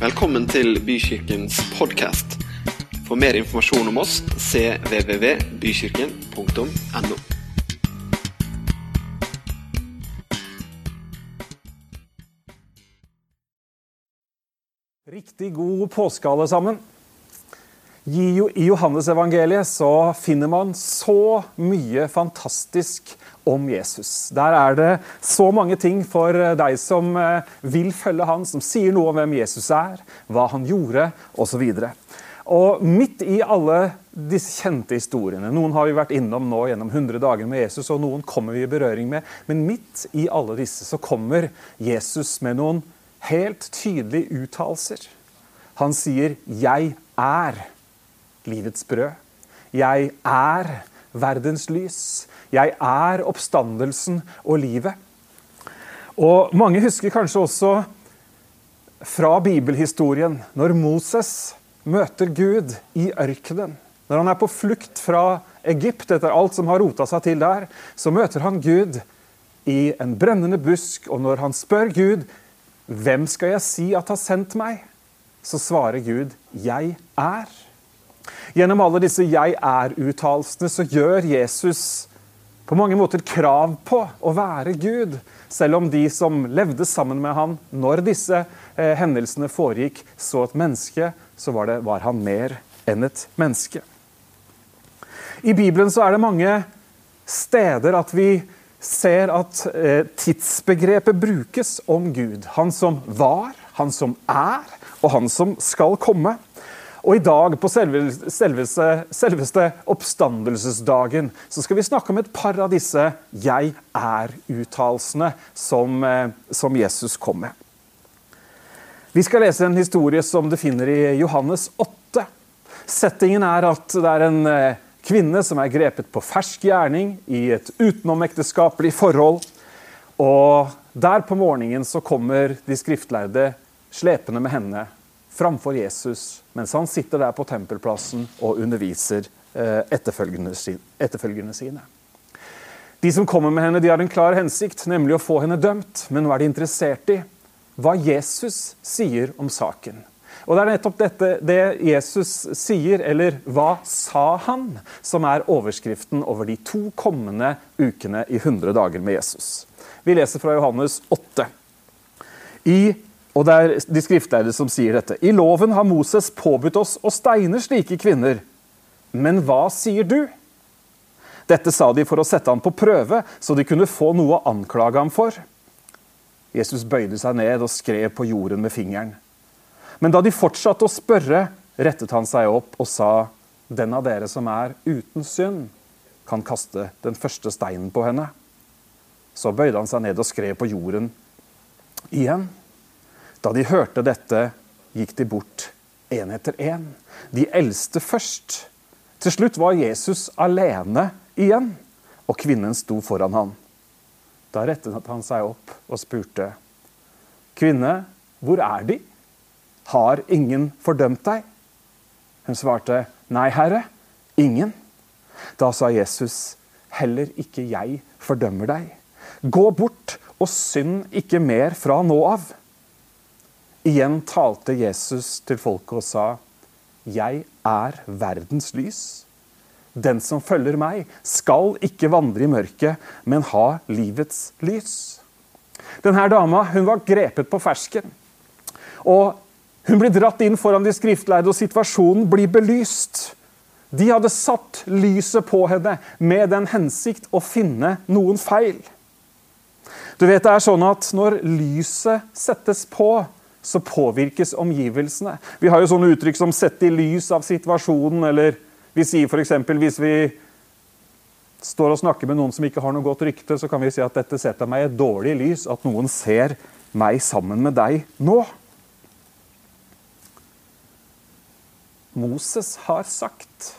Velkommen til Bykirkens podkast. For mer informasjon om oss cvvvbykirken.no. Riktig god påske, alle sammen. I Johannesevangeliet så finner man så mye fantastisk om Jesus. Der er det så mange ting for deg som eh, vil følge han, som sier noe om hvem Jesus er, hva han gjorde, osv. Og midt i alle disse kjente historiene Noen har vi vært innom nå gjennom 100 dager med Jesus, og noen kommer vi i berøring med. Men midt i alle disse så kommer Jesus med noen helt tydelige uttalelser. Han sier 'Jeg er' livets brød. Jeg er verdens lys. Jeg er oppstandelsen og livet. Og Mange husker kanskje også fra bibelhistorien når Moses møter Gud i ørkenen. Når han er på flukt fra Egypt etter alt som har rota seg til der, så møter han Gud i en brennende busk, og når han spør Gud hvem skal jeg si at har sendt meg, så svarer Gud 'Jeg er'. Gjennom alle disse 'jeg er'-uttalelsene så gjør Jesus på mange måter krav på å være Gud, selv om de som levde sammen med han når disse eh, hendelsene foregikk, så et menneske, så var, det, var han mer enn et menneske. I Bibelen så er det mange steder at vi ser at eh, tidsbegrepet brukes om Gud. Han som var, han som er, og han som skal komme. Og i dag, på selveste, selveste, oppstandelsesdagen, så skal vi snakke om et par av disse 'jeg er'-uttalelsene som, eh, som, Jesus kom med. Vi skal lese en historie som du finner i Johannes 8. Settingen er at det er en eh, kvinne som er grepet på fersk gjerning i et utenomekteskapelig forhold. Og der på morgenen så kommer de skriftlærde slepende med henne framfor Jesus mens han sitter der på tempelplassen og underviser eh, etterfølgerne sine. De som kommer med henne, de har en klar hensikt, nemlig å få henne dømt. Men nå er de interessert i hva Jesus sier om saken. Og Det er nettopp dette det Jesus sier, eller hva sa han, som er overskriften over de to kommende ukene i 100 dager med Jesus. Vi leser fra Johannes 8. I og det er de skriftlærde som sier dette. I loven har Moses påbudt oss å steine slike kvinner. Men hva sier du? Dette sa de for å sette ham på prøve, så de kunne få noe å anklage ham for. Jesus bøyde seg ned og skrev på jorden med fingeren. Men da de fortsatte å spørre, rettet han seg opp og sa, Den av dere som er uten synd, kan kaste den første steinen på henne. Så bøyde han seg ned og skrev på jorden igjen. Da de hørte dette, gikk de bort én etter én. De eldste først. Til slutt var Jesus alene igjen, og kvinnen sto foran ham. Da rettet han seg opp og spurte, 'Kvinne, hvor er De? Har ingen fordømt deg?' Hun svarte, 'Nei, Herre, ingen.' Da sa Jesus, 'Heller ikke jeg fordømmer deg. Gå bort og synd ikke mer fra nå av.' Igjen talte Jesus til folket og sa, 'Jeg er verdens lys'. Den som følger meg, skal ikke vandre i mørket, men ha livets lys. Denne dama hun var grepet på fersken. Og Hun blir dratt inn foran de skriftlærde, og situasjonen blir belyst. De hadde satt lyset på henne med den hensikt å finne noen feil. Du vet det er sånn at Når lyset settes på, så påvirkes omgivelsene. Vi har jo sånne uttrykk som 'sett i lys av situasjonen', eller vi sier f.eks. hvis vi står og snakker med noen som ikke har noe godt rykte, så kan vi si at 'dette setter meg i et dårlig lys', at noen ser meg sammen med deg nå. Moses har sagt,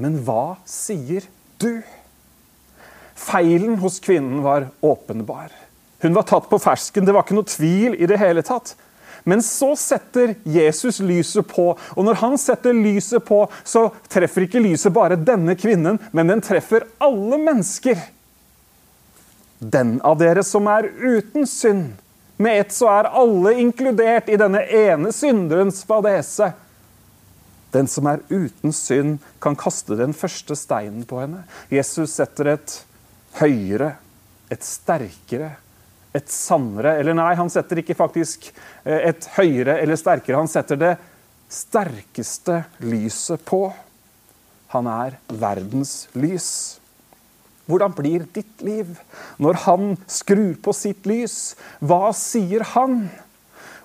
men hva sier du? Feilen hos kvinnen var åpenbar. Hun var tatt på fersken, det var ikke noe tvil i det hele tatt. Men så setter Jesus lyset på, og når han setter lyset på, så treffer ikke lyset bare denne kvinnen, men den treffer alle mennesker. Den av dere som er uten synd, Med ett så er alle inkludert i denne ene synderens fadese. Den som er uten synd, kan kaste den første steinen på henne. Jesus setter et høyere, et sterkere, et sannere Eller nei, han setter ikke faktisk eh, et høyere eller sterkere. Han setter det sterkeste lyset på. Han er verdens lys. Hvordan blir ditt liv når han skrur på sitt lys? Hva sier han?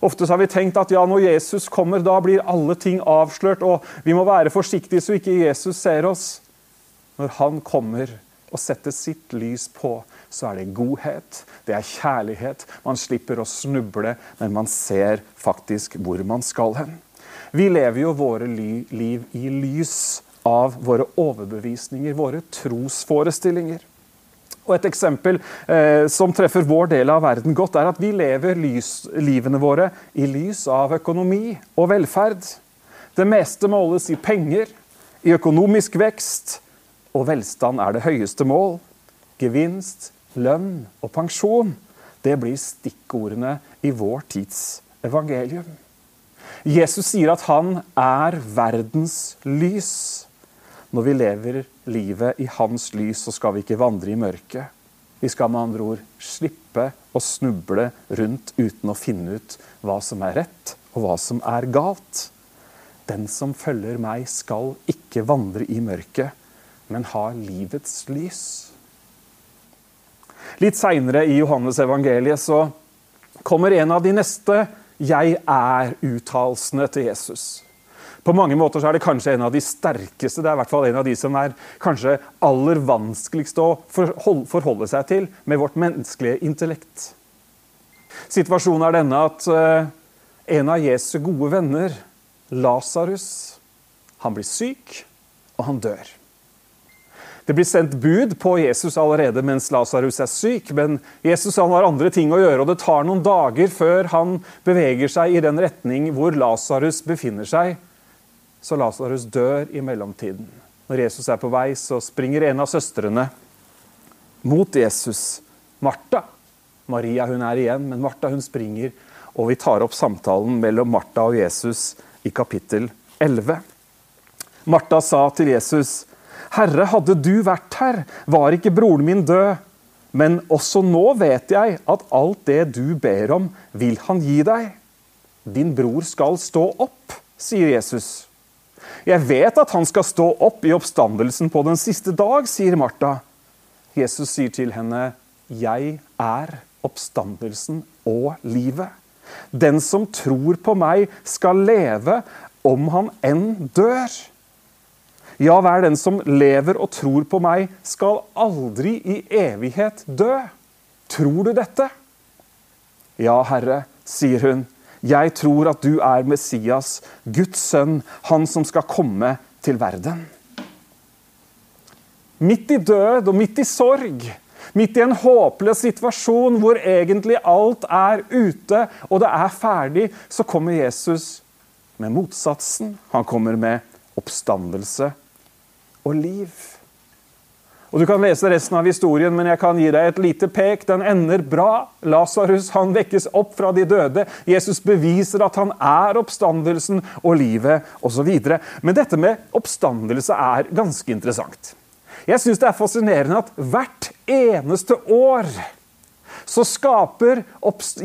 Ofte har vi tenkt at ja, når Jesus kommer, da blir alle ting avslørt, og vi må være forsiktige så ikke Jesus ser oss. Når han kommer og setter sitt lys på, så er det godhet, det er kjærlighet. Man slipper å snuble, men man ser faktisk hvor man skal hen. Vi lever jo våre liv i lys av våre overbevisninger, våre trosforestillinger. Og Et eksempel eh, som treffer vår del av verden godt, er at vi lever lys, livene våre i lys av økonomi og velferd. Det meste måles i penger, i økonomisk vekst, og velstand er det høyeste mål. Gevinst, lønn og pensjon det blir stikkordene i vår tids evangelium. Jesus sier at han er verdens lys. Når vi lever livet i hans lys, så skal vi ikke vandre i mørket. Vi skal med andre ord slippe å snuble rundt uten å finne ut hva som er rett, og hva som er galt. Den som følger meg, skal ikke vandre i mørket, men ha livets lys. Litt seinere i Johannes evangeliet så kommer en av de neste 'jeg er'-uttalelsene til Jesus. På mange måter så er det kanskje en av de sterkeste. Det er i hvert fall en av de som er kanskje aller vanskeligst å forholde seg til med vårt menneskelige intellekt. Situasjonen er denne at eh, en av Jesu gode venner, Lasarus, han blir syk, og han dør. Det blir sendt bud på Jesus allerede mens Lasarus er syk, men Jesus har andre ting å gjøre, og det tar noen dager før han beveger seg i den retning hvor Lasarus befinner seg så Lasarus dør i mellomtiden. Når Jesus er på vei, så springer en av søstrene mot Jesus. Martha. Maria hun er igjen, men Martha hun springer. Og vi tar opp samtalen mellom Martha og Jesus i kapittel 11. Martha sa til Jesus, 'Herre, hadde du vært her, var ikke broren min død.' 'Men også nå vet jeg at alt det du ber om, vil han gi deg.' 'Din bror skal stå opp', sier Jesus. Jeg vet at han skal stå opp i oppstandelsen på den siste dag, sier Martha. Jesus sier til henne, 'Jeg er oppstandelsen og livet'. Den som tror på meg, skal leve om han enn dør. Ja, hver den som lever og tror på meg, skal aldri i evighet dø. Tror du dette? Ja, Herre, sier hun. Jeg tror at du er Messias, Guds sønn, han som skal komme til verden. Midt i død og midt i sorg, midt i en håpløs situasjon hvor egentlig alt er ute og det er ferdig, så kommer Jesus med motsatsen. Han kommer med oppstandelse og liv. Og Du kan lese resten av historien, men jeg kan gi deg et lite pek. Den ender bra. Lasarus vekkes opp fra de døde. Jesus beviser at han er oppstandelsen og livet osv. Men dette med oppstandelse er ganske interessant. Jeg syns det er fascinerende at hvert eneste år så skaper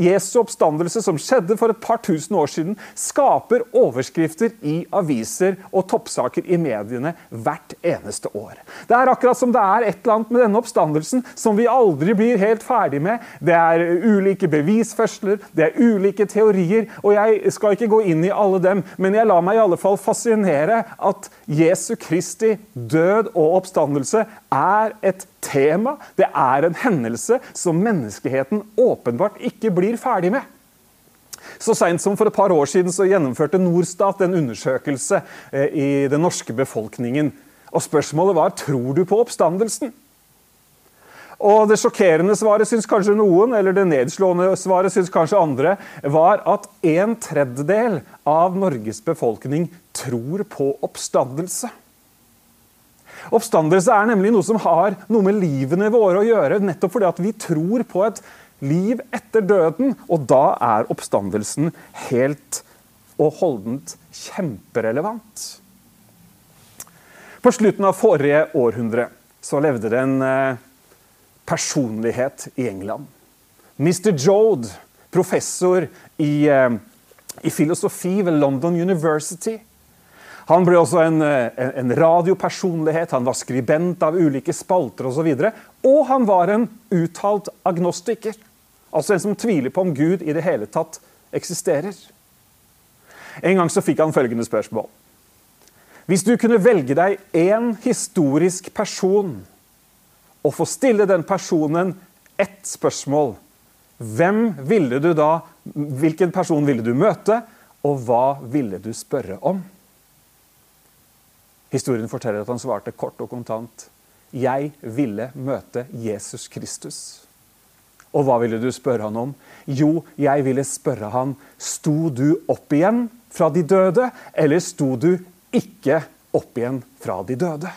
Jesu oppstandelse, som skjedde for et par tusen år siden, skaper overskrifter i aviser og toppsaker i mediene hvert eneste år. Det er akkurat som det er et eller annet med denne oppstandelsen som vi aldri blir helt ferdig med. Det er ulike bevisførsler, det er ulike teorier, og jeg skal ikke gå inn i alle dem, men jeg lar meg i alle fall fascinere at Jesu Kristi død og oppstandelse er et tema, det er en hendelse som menneskeheten åpenbart ikke blir ferdig med. Så seint som for et par år siden så gjennomførte Norstat en undersøkelse eh, i den norske befolkningen. Og Spørsmålet var tror du på oppstandelsen. Og Det sjokkerende svaret syns kanskje noen, eller det nedslående svaret syns kanskje andre, var at en tredjedel av Norges befolkning tror på oppstandelse. Oppstandelse er nemlig noe som har noe med livene våre å gjøre, nettopp fordi at vi tror på et liv etter døden, og da er oppstandelsen helt og holdent kjemperelevant. På slutten av forrige århundre så levde det en eh, personlighet i England. Mr. Jode, professor i, eh, i filosofi ved London University. Han ble også en, en, en radiopersonlighet, han var skribent av ulike spalter osv. Og, så og han var en uttalt agnostiker. Altså en som tviler på om Gud i det hele tatt eksisterer. En gang så fikk han følgende spørsmål. Hvis du kunne velge deg én historisk person og få stille den personen ett spørsmål, hvem ville du da, hvilken person ville du møte, og hva ville du spørre om? Historien forteller at han svarte kort og kontant. Jeg ville møte Jesus Kristus. Og hva ville du spørre han om? Jo, jeg ville spørre han, sto du opp igjen fra de døde, eller sto du ikke opp igjen fra de døde?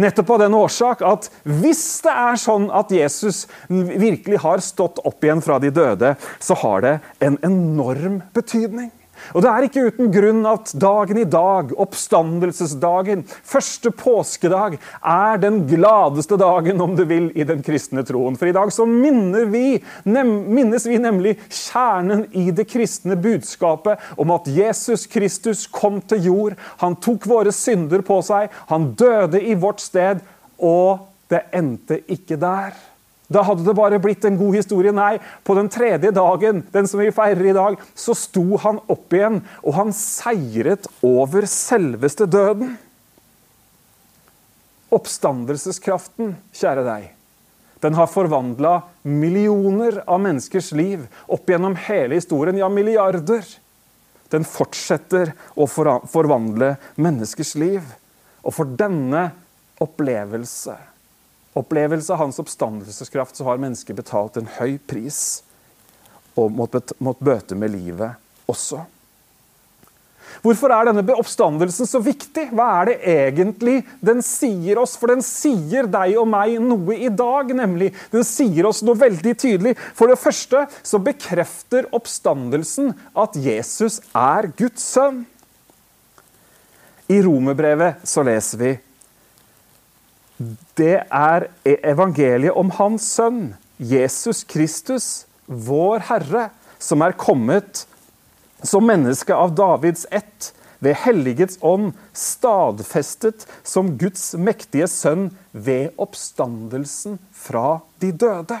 Nettopp av den årsak at hvis det er sånn at Jesus virkelig har stått opp igjen fra de døde, så har det en enorm betydning. Og Det er ikke uten grunn at dagen i dag, oppstandelsesdagen, første påskedag, er den gladeste dagen om du vil, i den kristne troen. For i dag så vi, minnes vi nemlig kjernen i det kristne budskapet om at Jesus Kristus kom til jord. Han tok våre synder på seg, han døde i vårt sted, og det endte ikke der. Da hadde det bare blitt en god historie. Nei, på den tredje dagen, den som vi feirer i dag, så sto han opp igjen, og han seiret over selveste døden. Oppstandelseskraften, kjære deg, den har forvandla millioner av menneskers liv opp gjennom hele historien, ja, milliarder. Den fortsetter å forvandle menneskers liv. Og for denne opplevelse opplevelse av hans oppstandelseskraft så har mennesket betalt en høy pris og måttet bøte med livet også. Hvorfor er denne oppstandelsen så viktig? Hva er det egentlig den sier oss? For den sier deg og meg noe i dag, nemlig. Den sier oss noe veldig tydelig. For det første så bekrefter oppstandelsen at Jesus er Guds sønn. I romerbrevet så leser vi det er evangeliet om Hans sønn, Jesus Kristus, vår Herre, som er kommet som menneske av Davids ett, ved helligets ånd, stadfestet som Guds mektige sønn ved oppstandelsen fra de døde.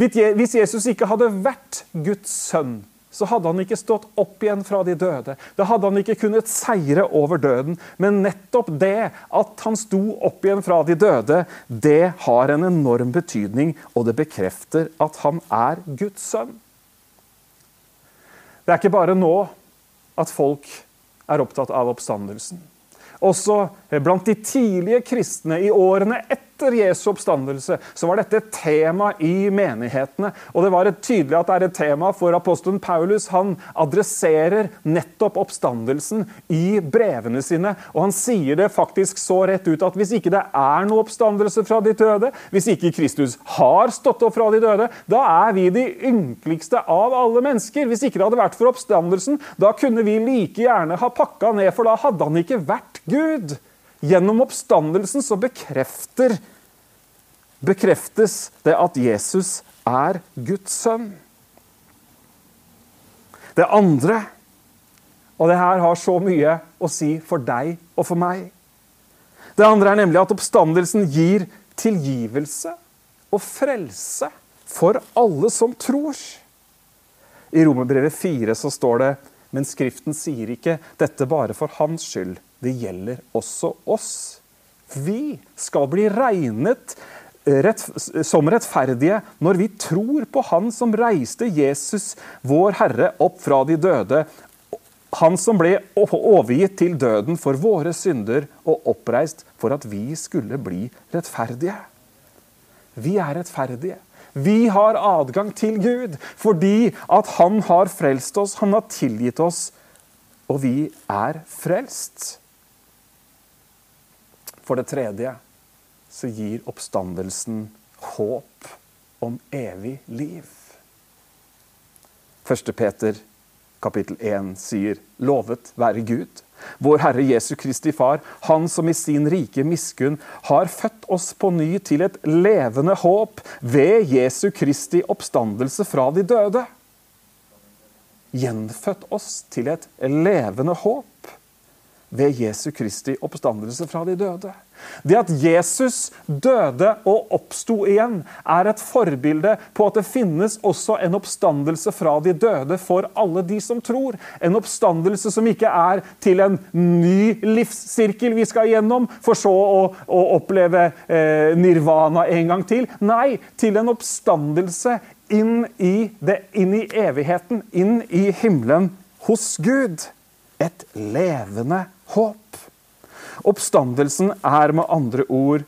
Hvis Jesus ikke hadde vært Guds sønn, så hadde han ikke stått opp igjen fra de døde. Da hadde han ikke kunnet seire over døden. Men nettopp det at han sto opp igjen fra de døde, det har en enorm betydning, og det bekrefter at han er Guds sønn. Det er ikke bare nå at folk er opptatt av oppstandelsen. Også blant de tidlige kristne i årene etter etter Jesu oppstandelse så var dette et tema i menighetene. Og det var tydelig at det er et tema for apostelen Paulus. Han adresserer nettopp oppstandelsen i brevene sine. Og han sier det faktisk så rett ut at hvis ikke det er noe oppstandelse fra de døde, hvis ikke Kristus har stått opp fra de døde, da er vi de ynkeligste av alle mennesker. Hvis ikke det hadde vært for oppstandelsen, da kunne vi like gjerne ha pakka ned, for da hadde han ikke vært Gud. Gjennom oppstandelsen så bekrefter, bekreftes det at Jesus er Guds sønn. Det andre, og det her har så mye å si for deg og for meg Det andre er nemlig at oppstandelsen gir tilgivelse og frelse for alle som tror. I Romerbrevet 4 så står det men Skriften sier ikke dette bare for hans skyld det gjelder også oss. Vi skal bli regnet rett, som rettferdige når vi tror på Han som reiste Jesus, vår Herre, opp fra de døde. Han som ble overgitt til døden for våre synder og oppreist for at vi skulle bli rettferdige. Vi er rettferdige. Vi har adgang til Gud fordi at Han har frelst oss, Han har tilgitt oss, og vi er frelst. For det tredje så gir oppstandelsen håp om evig liv. 1. Peter kapittel 1 sier, 'Lovet være Gud', vår Herre Jesu Kristi Far, Han som i sin rike miskunn har født oss på ny til et levende håp ved Jesu Kristi oppstandelse fra de døde. Gjenfødt oss til et levende håp ved Jesu Kristi oppstandelse fra de døde. Det at Jesus døde og oppsto igjen, er et forbilde på at det finnes også en oppstandelse fra de døde for alle de som tror. En oppstandelse som ikke er til en ny livssirkel vi skal gjennom, for så å, å oppleve eh, nirvana en gang til. Nei, til en oppstandelse inn i, det, inn i evigheten, inn i himmelen hos Gud. Et levende håp. Oppstandelsen er med andre ord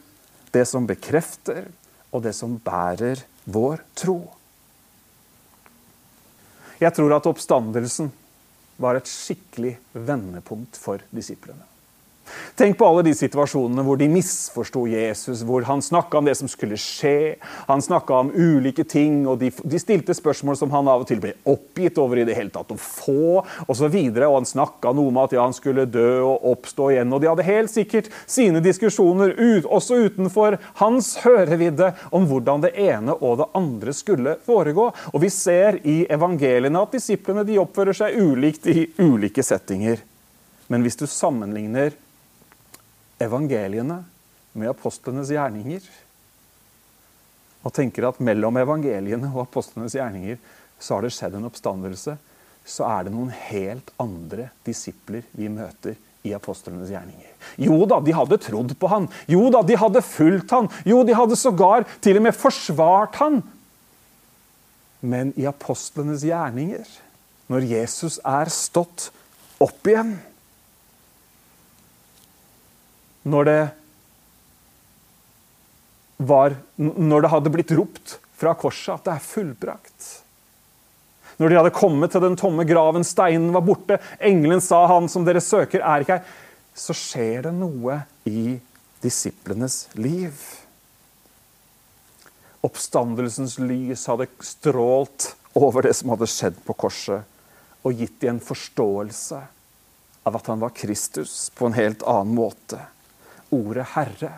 det som bekrefter og det som bærer vår tro. Jeg tror at oppstandelsen var et skikkelig vendepunkt for disiplene. Tenk på alle de situasjonene hvor de misforsto Jesus, hvor han snakka om det som skulle skje. Han snakka om ulike ting, og de, de, stilte spørsmål som han av og til ble oppgitt over i det hele tatt å få, osv. Og, og han snakka noe om at ja, han skulle dø og oppstå igjen. Og de hadde helt sikkert sine diskusjoner, ut, også utenfor hans hørevidde, om hvordan det ene og det andre skulle foregå. Og vi ser i evangeliene at disiplene de oppfører seg ulikt i ulike settinger. Men hvis du sammenligner evangeliene med apostlenes gjerninger. Og tenker at mellom evangeliene og apostlenes gjerninger så har det skjedd en oppstandelse. Så er det noen helt andre disipler vi møter i apostlenes gjerninger. Jo da, de hadde trodd på han. Jo da, de hadde fulgt han. Jo, de hadde sågar til og med forsvart han. Men i apostlenes gjerninger, når Jesus er stått opp igjen når det var Når det hadde blitt ropt fra korset at det er fullbrakt. Når de hadde kommet til den tomme graven, steinen var borte, engelen sa han som dere søker, er ikke her. Så skjer det noe i disiplenes liv. Oppstandelsens lys hadde strålt over det som hadde skjedd på korset, og gitt dem en forståelse av at han var Kristus på en helt annen måte ordet 'Herre'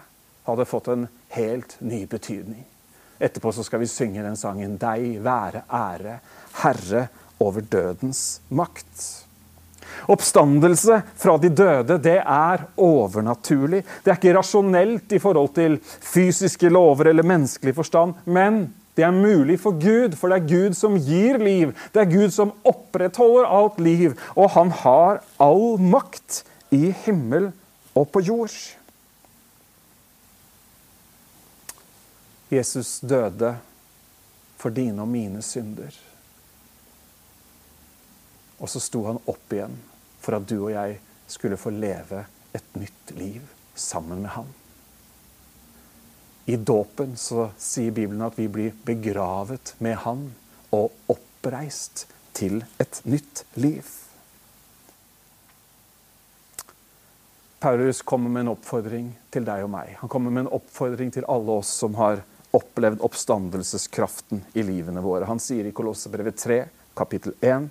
hadde fått en helt ny betydning. Etterpå så skal vi synge den sangen 'Deg være ære, Herre over dødens makt'. Oppstandelse fra de døde det er overnaturlig. Det er ikke rasjonelt i forhold til fysiske lover eller menneskelig forstand. Men det er mulig for Gud, for det er Gud som gir liv. Det er Gud som opprettholder alt liv. Og han har all makt i himmel og på jord. Jesus døde for dine og mine synder. Og så sto han opp igjen for at du og jeg skulle få leve et nytt liv sammen med ham. I dåpen så sier Bibelen at vi blir begravet med han og oppreist til et nytt liv. Paulus kommer med en oppfordring til deg og meg. Han kommer med en oppfordring til alle oss som har opplevd oppstandelseskraften i livene våre. Han sier i Kolossebrevet 3, kapittel 1.: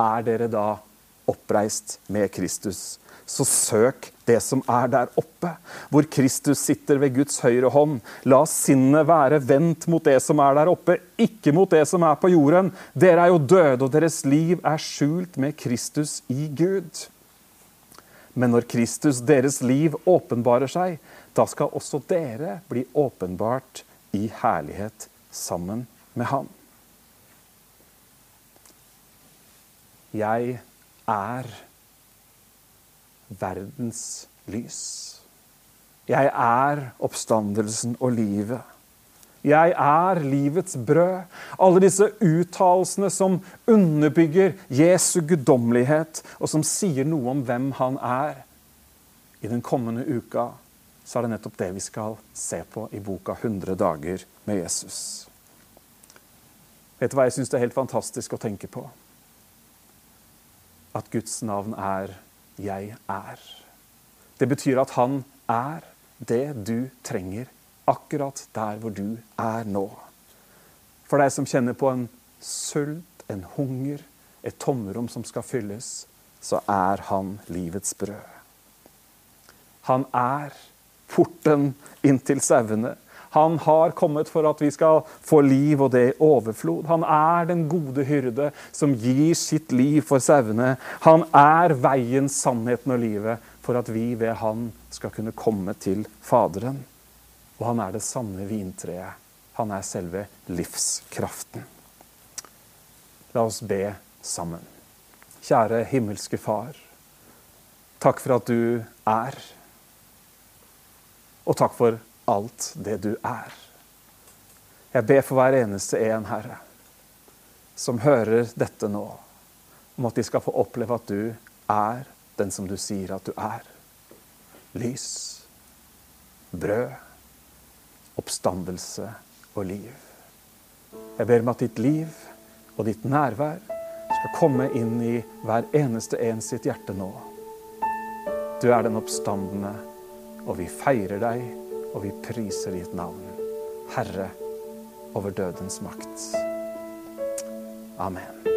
Er dere da oppreist med Kristus, så søk det som er der oppe, hvor Kristus sitter ved Guds høyre hånd. La sinnet være vendt mot det som er der oppe, ikke mot det som er på jorden. Dere er jo døde, og deres liv er skjult med Kristus i Gud. Men når Kristus, deres liv, åpenbarer seg, da skal også dere bli åpenbart i herlighet sammen med Han. Jeg er verdens lys. Jeg er oppstandelsen og livet. Jeg er livets brød. Alle disse uttalelsene som underbygger Jesu guddommelighet, og som sier noe om hvem han er. I den kommende uka så er det nettopp det vi skal se på i boka 100 dager med Jesus. Vet du hva jeg syns er helt fantastisk å tenke på? At Guds navn er 'Jeg er'. Det betyr at han er det du trenger akkurat der hvor du er nå. For deg som kjenner på en sult, en hunger, et tomrom som skal fylles, så er han livets brød. Han er porten inn til sauene. Han har kommet for at vi skal få liv, og det i overflod. Han er den gode hyrde som gir sitt liv for sauene. Han er veien, sannheten og livet for at vi ved han skal kunne komme til Faderen. Og han er det sanne vintreet. Han er selve livskraften. La oss be sammen. Kjære himmelske Far. Takk for at du er. Og takk for alt det du er. Jeg ber for hver eneste en, Herre, som hører dette nå, om at de skal få oppleve at du er den som du sier at du er. Lys, brød, oppstandelse og liv. Jeg ber om at ditt liv og ditt nærvær skal komme inn i hver eneste en sitt hjerte nå. Du er den oppstandende, og vi feirer deg og vi priser ditt navn, Herre over dødens makt. Amen.